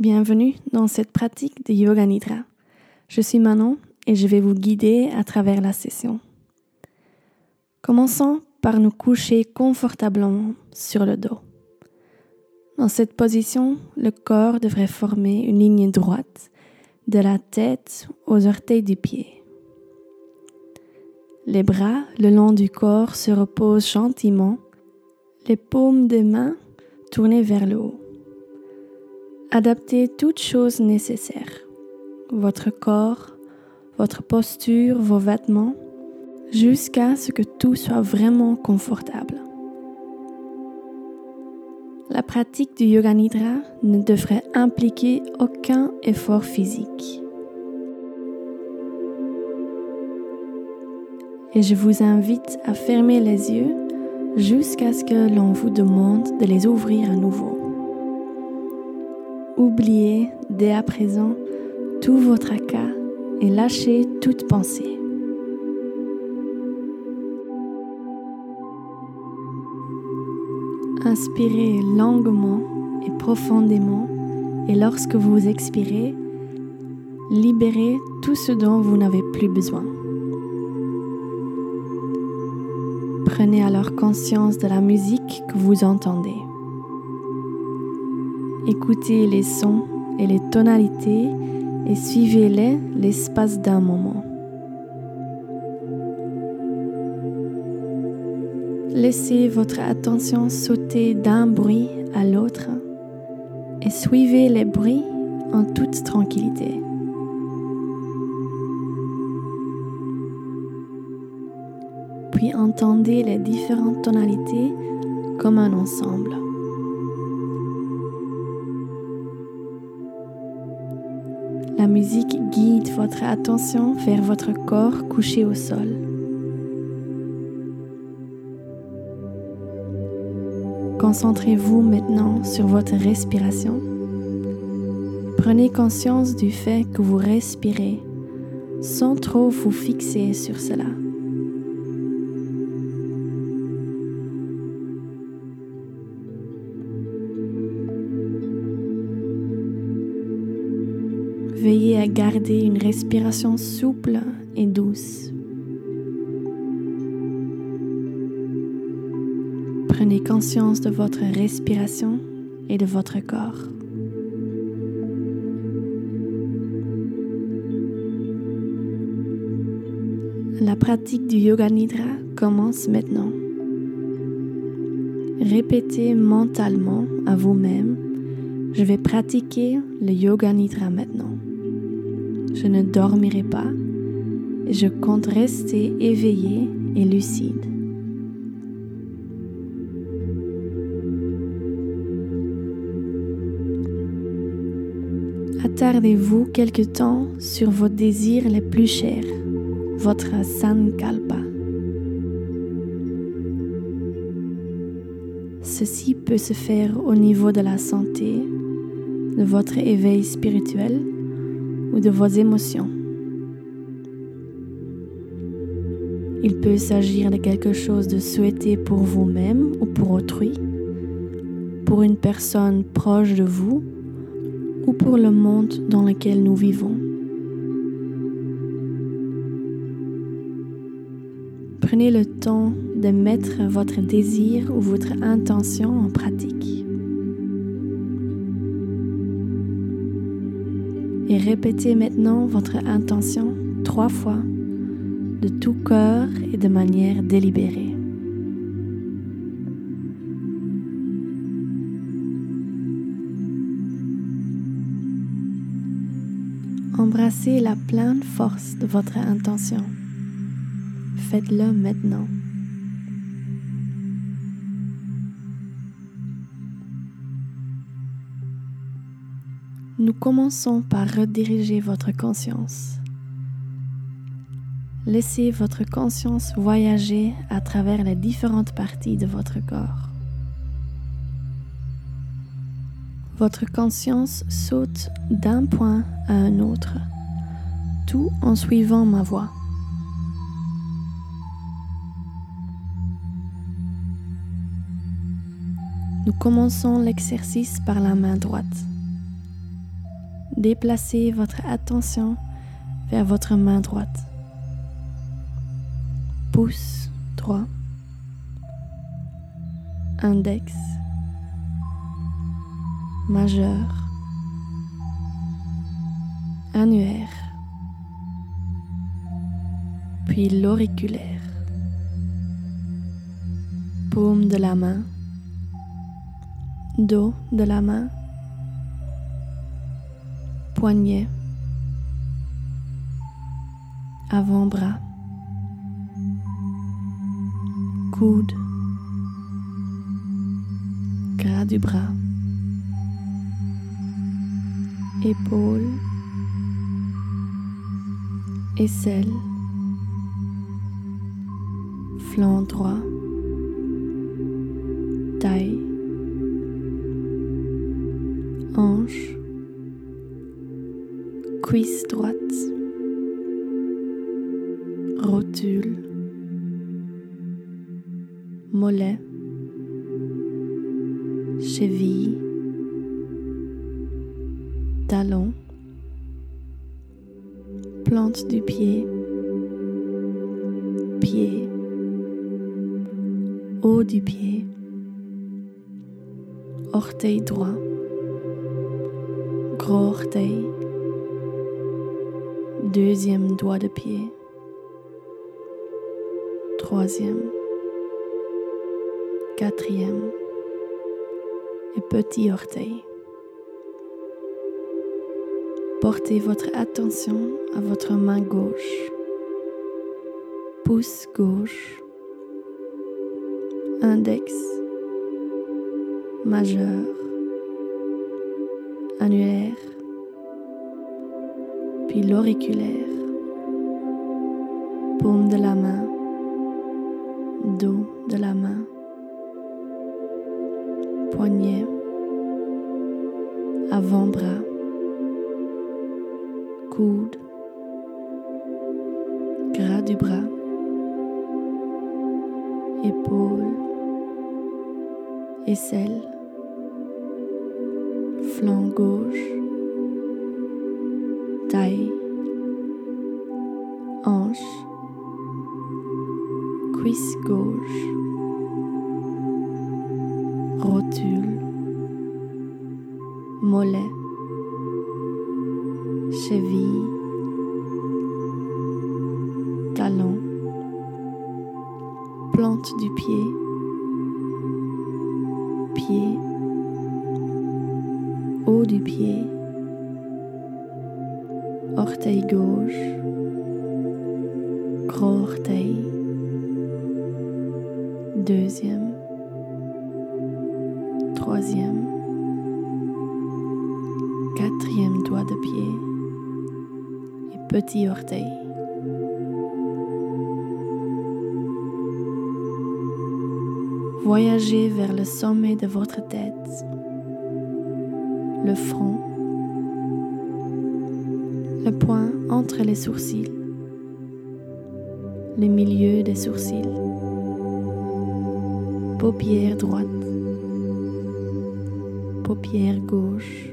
Bienvenue dans cette pratique de Yoga Nidra. Je suis Manon et je vais vous guider à travers la session. Commençons par nous coucher confortablement sur le dos. Dans cette position, le corps devrait former une ligne droite de la tête aux orteils du pied. Les bras le long du corps se reposent gentiment, les paumes des mains tournées vers le haut. Adaptez toutes choses nécessaires, votre corps, votre posture, vos vêtements, jusqu'à ce que tout soit vraiment confortable. La pratique du Yoga Nidra ne devrait impliquer aucun effort physique. Et je vous invite à fermer les yeux jusqu'à ce que l'on vous demande de les ouvrir à nouveau. Oubliez dès à présent tout votre tracas et lâchez toute pensée. Inspirez longuement et profondément et lorsque vous expirez, libérez tout ce dont vous n'avez plus besoin. Prenez alors conscience de la musique que vous entendez. Écoutez les sons et les tonalités et suivez-les l'espace d'un moment. Laissez votre attention sauter d'un bruit à l'autre et suivez les bruits en toute tranquillité. Puis entendez les différentes tonalités comme un ensemble. Musique guide votre attention vers votre corps couché au sol. Concentrez-vous maintenant sur votre respiration. Prenez conscience du fait que vous respirez sans trop vous fixer sur cela. Veillez à garder une respiration souple et douce. Prenez conscience de votre respiration et de votre corps. La pratique du Yoga Nidra commence maintenant. Répétez mentalement à vous-même, je vais pratiquer le Yoga Nidra maintenant je ne dormirai pas et je compte rester éveillé et lucide. Attardez-vous quelque temps sur vos désirs les plus chers, votre sankalpa. Ceci peut se faire au niveau de la santé, de votre éveil spirituel ou de vos émotions. Il peut s'agir de quelque chose de souhaité pour vous-même ou pour autrui, pour une personne proche de vous ou pour le monde dans lequel nous vivons. Prenez le temps de mettre votre désir ou votre intention en pratique. Et répétez maintenant votre intention trois fois de tout cœur et de manière délibérée. Embrassez la pleine force de votre intention. Faites-le maintenant. Nous commençons par rediriger votre conscience. Laissez votre conscience voyager à travers les différentes parties de votre corps. Votre conscience saute d'un point à un autre, tout en suivant ma voix. Nous commençons l'exercice par la main droite. Déplacez votre attention vers votre main droite. Pouce droit. Index. Majeur. Annuaire. Puis l'auriculaire. Paume de la main. Dos de la main poignet, avant-bras, coude, gras du bras, épaule, aisselle, flanc droit, taille, hanche, cuisse droite, rotule, mollet, cheville, talon, plante du pied, pied, haut du pied, orteil droit, gros orteil, deuxième doigt de pied, troisième, quatrième. Et petit orteil. Portez votre attention à votre main gauche, pouce gauche, index, majeur, annulaire, puis l'auriculaire, paume de la main, dos de la main, poignet, avant-bras, coude, gras du bras, épaule, aisselle, flanc gauche, taille, hanche, cuisse gauche, rotule, mollet, cheville, talon, plante du pied, pied, haut du pied, gauche, gros orteil, deuxième, troisième, quatrième doigt de pied. Et petit orteil. Voyagez vers le sommet de votre tête, le front, le point entre les sourcils, le milieu des sourcils, paupière droite, paupière gauche,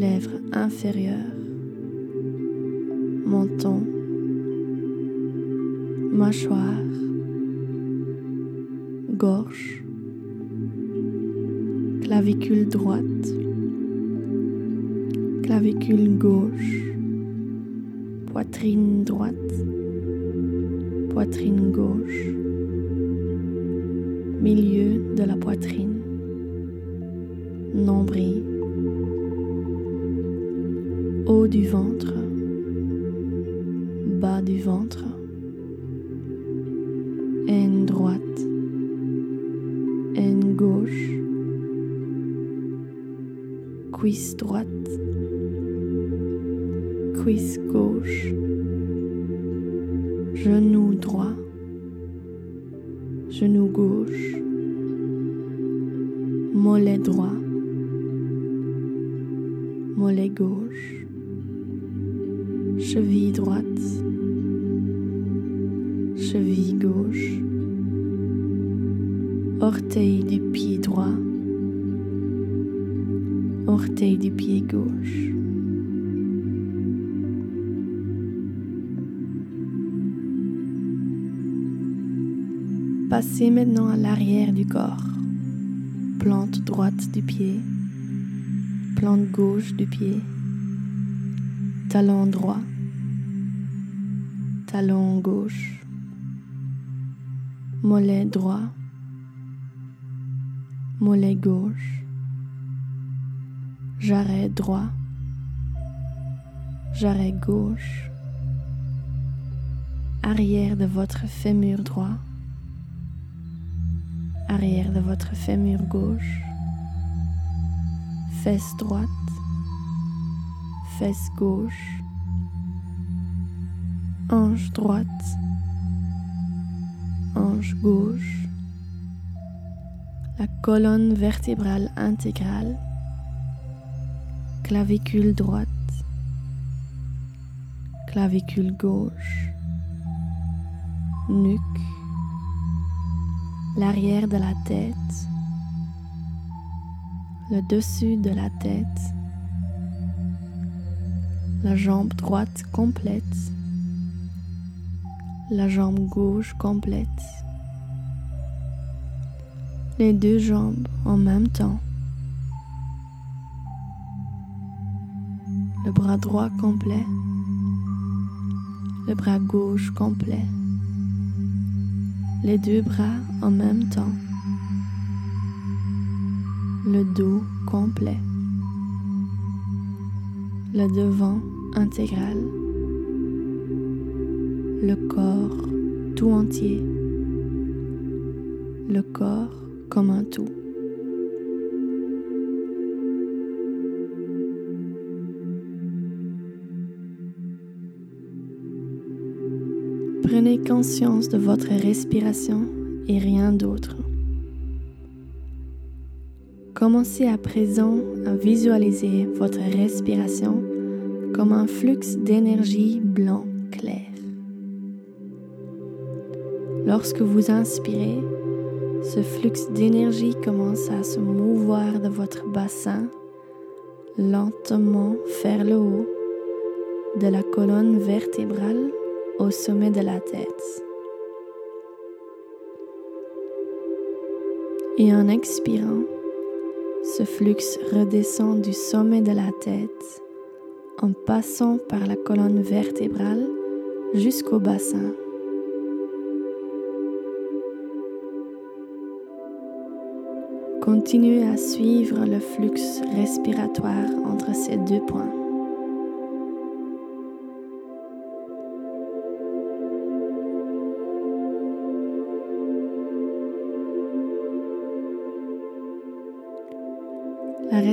lèvres inférieures, menton, mâchoire, gorge, clavicule droite, clavicule gauche, poitrine droite, poitrine gauche, milieu de la poitrine, nombril, du ventre, bas du ventre, haine droite, haine gauche, cuisse droite, cuisse gauche, genou droit, genou gauche, mollet droit, Maintenant à l'arrière du corps. Plante droite du pied, plante gauche du pied, talon droit, talon gauche, mollet droit, mollet gauche, jarret droit, jarret gauche, arrière de votre fémur droit, arrière de votre fémur gauche, fesse droite, fesse gauche, hanche droite, hanche gauche, la colonne vertébrale intégrale, clavicule droite, clavicule gauche, nuque, l'arrière de la tête, le dessus de la tête, la jambe droite complète, la jambe gauche complète, les deux jambes en même temps, le bras droit complet, le bras gauche complet les deux bras en même temps, le dos complet, le devant intégral, le corps tout entier, le corps comme un tout. Prenez conscience de votre respiration et rien d'autre. Commencez à présent à visualiser votre respiration comme un flux d'énergie blanc clair. Lorsque vous inspirez, ce flux d'énergie commence à se mouvoir de votre bassin lentement vers le haut de la colonne vertébrale au sommet de la tête. Et en expirant, ce flux redescend du sommet de la tête en passant par la colonne vertébrale jusqu'au bassin. Continuez à suivre le flux respiratoire entre ces deux points.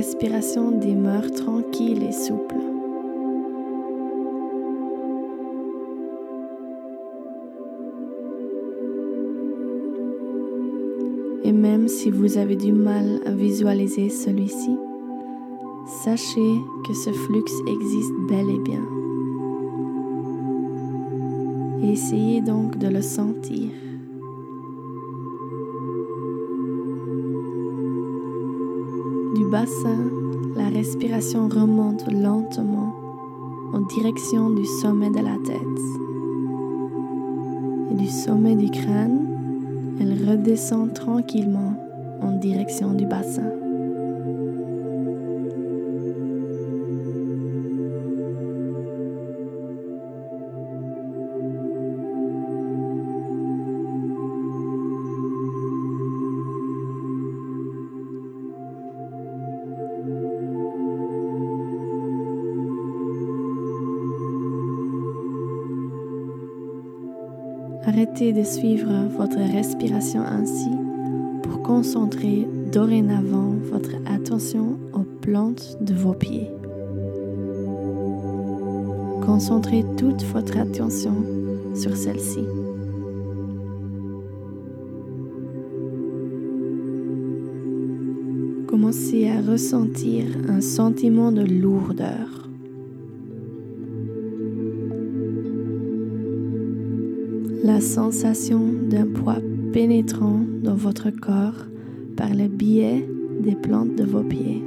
Respiration demeure tranquille et souple. Et même si vous avez du mal à visualiser celui-ci, sachez que ce flux existe bel et bien. essayez donc de le sentir. Bassin, la respiration remonte lentement en direction du sommet de la tête. Et du sommet du crâne, elle redescend tranquillement en direction du bassin. De suivre votre respiration ainsi pour concentrer dorénavant votre attention au plante de vos pieds. Concentrez toute votre attention sur celle-ci. Commencez à ressentir un sentiment de lourdeur. La sensation d'un poids pénétrant dans votre corps par le biais des plantes de vos pieds.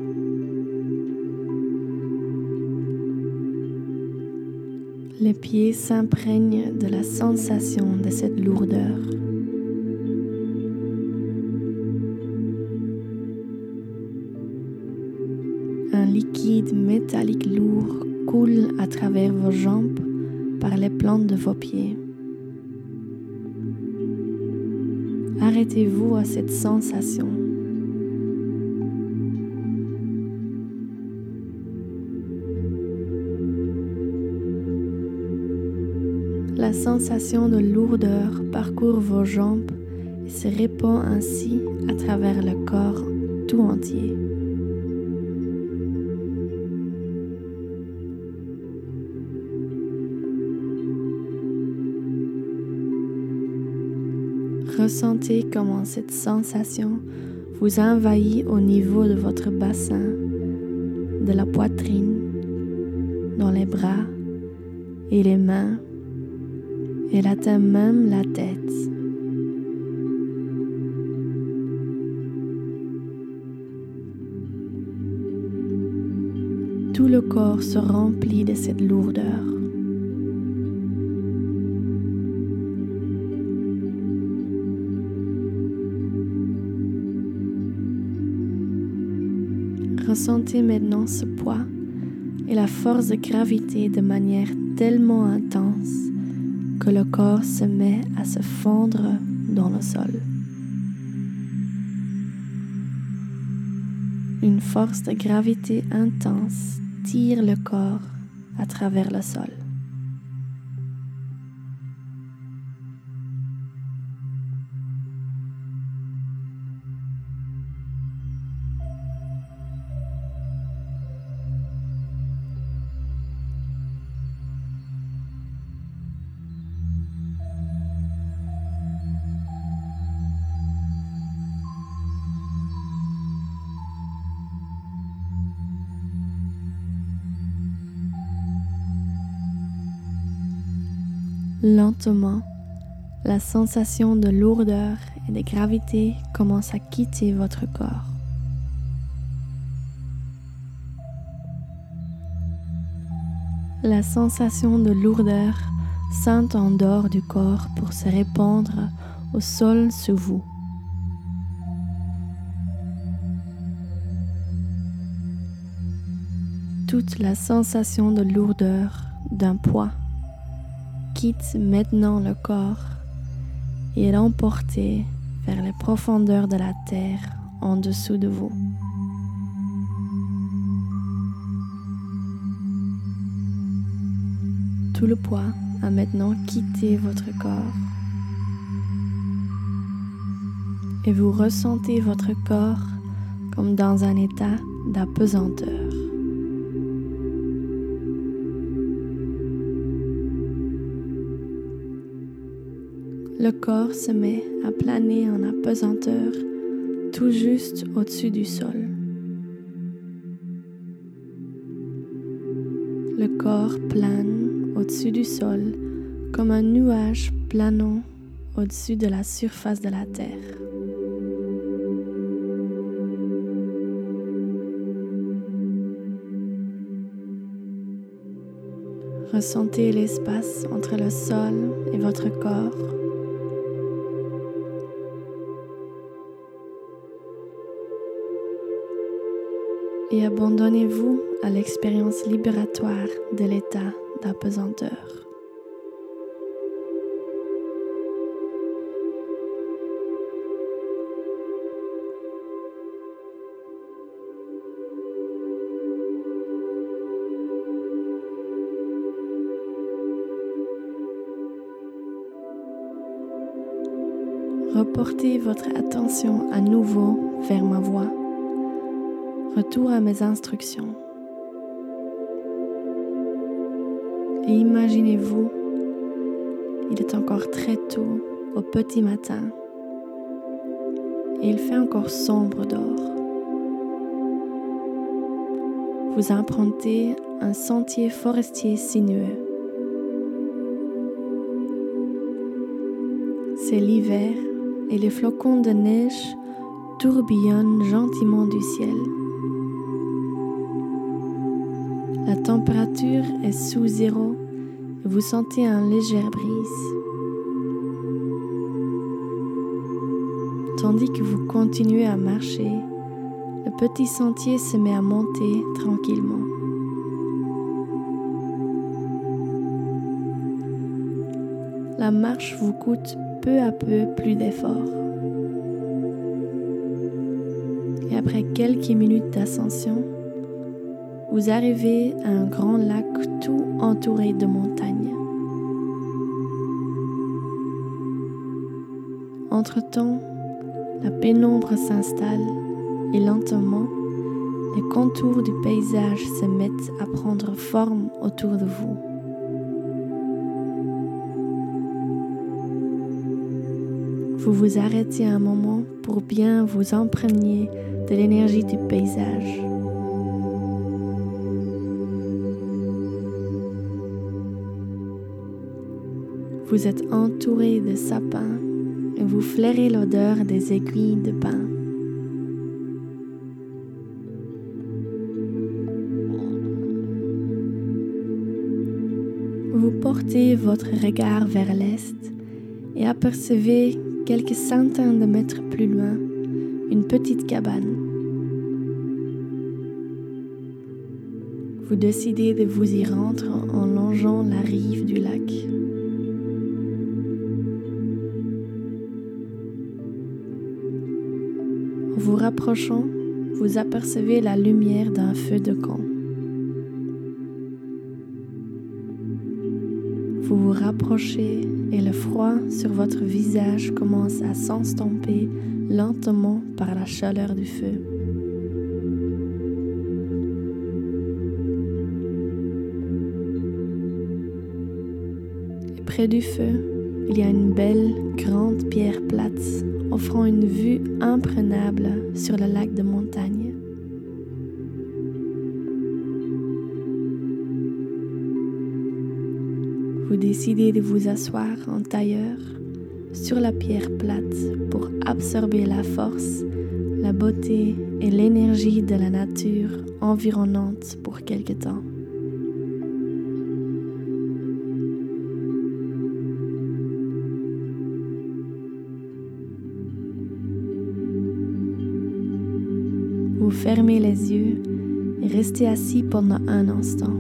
Les pieds s'imprègnent de la sensation de cette lourdeur. Un liquide métallique lourd coule à travers vos jambes par les plantes de vos pieds. Arrêtez-vous à cette sensation. La sensation de lourdeur parcourt vos jambes et se répand ainsi à travers le corps tout entier. Ressentez comment cette sensation vous envahit au niveau de votre bassin, de la poitrine, dans les bras et les mains elle atteint même la tête. Tout le corps se remplit de cette lourdeur. Ressentez maintenant ce poids et la force de gravité de manière tellement intense que le corps se met à se fondre dans le sol. Une force de gravité intense tire le corps à travers le sol. Lentement, la sensation de lourdeur et de gravité commence à quitter votre corps. La sensation de lourdeur sent en dehors du corps pour se répandre au sol sous vous. Toute la sensation de lourdeur d'un poids quitte maintenant le corps et est emporté vers les profondeurs de la terre en dessous de vous. Tout le poids a maintenant quitté votre corps et vous ressentez votre corps comme dans un état d'apesanteur. Le corps se met à planer en apesanteur tout juste au-dessus du sol. Le corps plane au-dessus du sol comme un nuage planant au-dessus de la surface de la terre. Ressentez l'espace entre le sol et votre corps et abandonnez-vous à l'expérience libératoire de l'état d'apesanteur. Reportez votre attention à nouveau vers ma voix Retour à mes instructions. Imaginez-vous, il est encore très tôt, au petit matin, et il fait encore sombre dehors. Vous empruntez un sentier forestier sinueux. C'est l'hiver et les flocons de neige tourbillonnent gentiment du ciel. Température est sous zéro et vous sentez un léger brise. Tandis que vous continuez à marcher, le petit sentier se met à monter tranquillement. La marche vous coûte peu à peu plus d'efforts. Et après quelques minutes d'ascension, vous arrivez à un grand lac tout entouré de montagnes. Entre-temps, la pénombre s'installe et lentement, les contours du paysage se mettent à prendre forme autour de vous. Vous vous arrêtez un moment pour bien vous imprégner de l'énergie du paysage. Vous êtes entouré de sapins et vous flairez l'odeur des aiguilles de pin. Vous portez votre regard vers l'est et apercevez quelques centaines de mètres plus loin une petite cabane. Vous décidez de vous y rendre en longeant la rive du lac. Vous rapprochant, vous apercevez la lumière d'un feu de camp. Vous vous rapprochez et le froid sur votre visage commence à s'estomper lentement par la chaleur du feu. Et près du feu, il y a une belle grande pierre plate offrant une vue imprenable sur le lac de montagne. Vous décidez de vous asseoir en tailleur sur la pierre plate pour absorber la force, la beauté et l'énergie de la nature environnante pour quelque temps. Fermez les yeux et restez assis pendant un instant.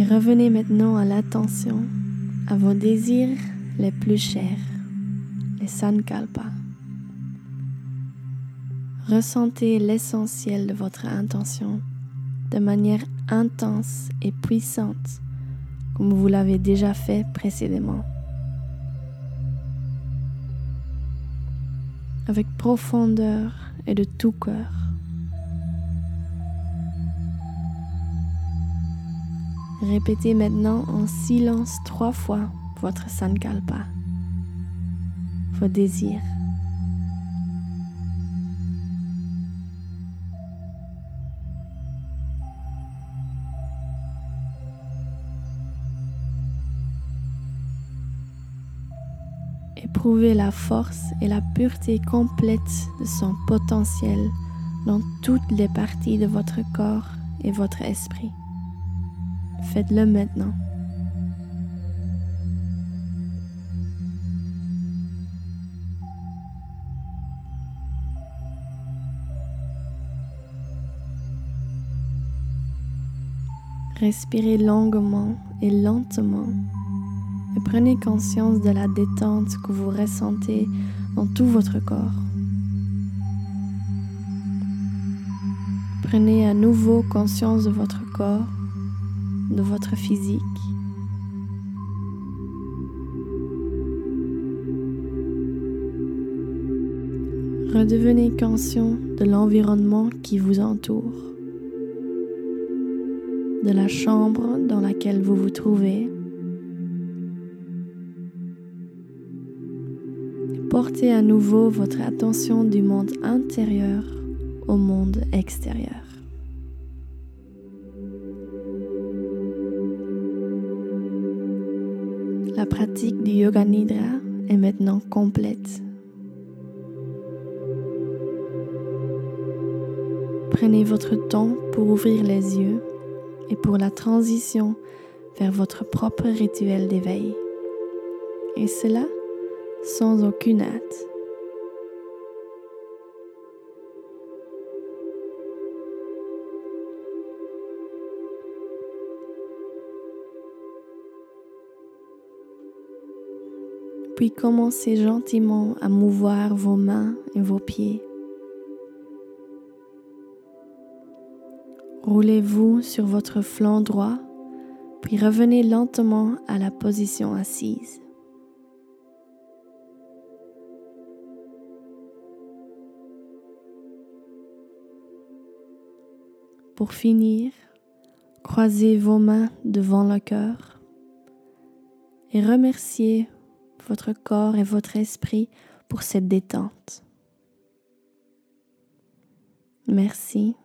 Et revenez maintenant à l'attention, à vos désirs les plus chers, les sankalpas. Ressentez l'essentiel de votre intention de manière intense et puissante, comme vous l'avez déjà fait précédemment. Avec profondeur et de tout cœur. Répétez maintenant en silence trois fois votre sankalpa, vos désirs. Éprouvez la force et la pureté complète de son potentiel dans toutes les parties de votre corps et votre esprit. Faites-le maintenant. Respirez longuement et lentement et prenez conscience de la détente que vous ressentez dans tout votre corps. Prenez à nouveau conscience de votre corps, de votre physique. Redevenez conscient de l'environnement qui vous entoure, de la chambre dans laquelle vous vous trouvez. Portez à nouveau votre attention du monde intérieur au monde extérieur. La pratique du Yoga Nidra est maintenant complète. Prenez votre temps pour ouvrir les yeux et pour la transition vers votre propre rituel d'éveil. Et cela sans aucune hâte. Puis commencez gentiment à mouvoir vos mains et vos pieds. Roulez-vous sur votre flanc droit, puis revenez lentement à la position assise. Pour finir, croisez vos mains devant le cœur et remerciez votre corps et votre esprit pour cette détente. Merci.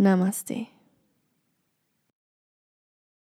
Namaste.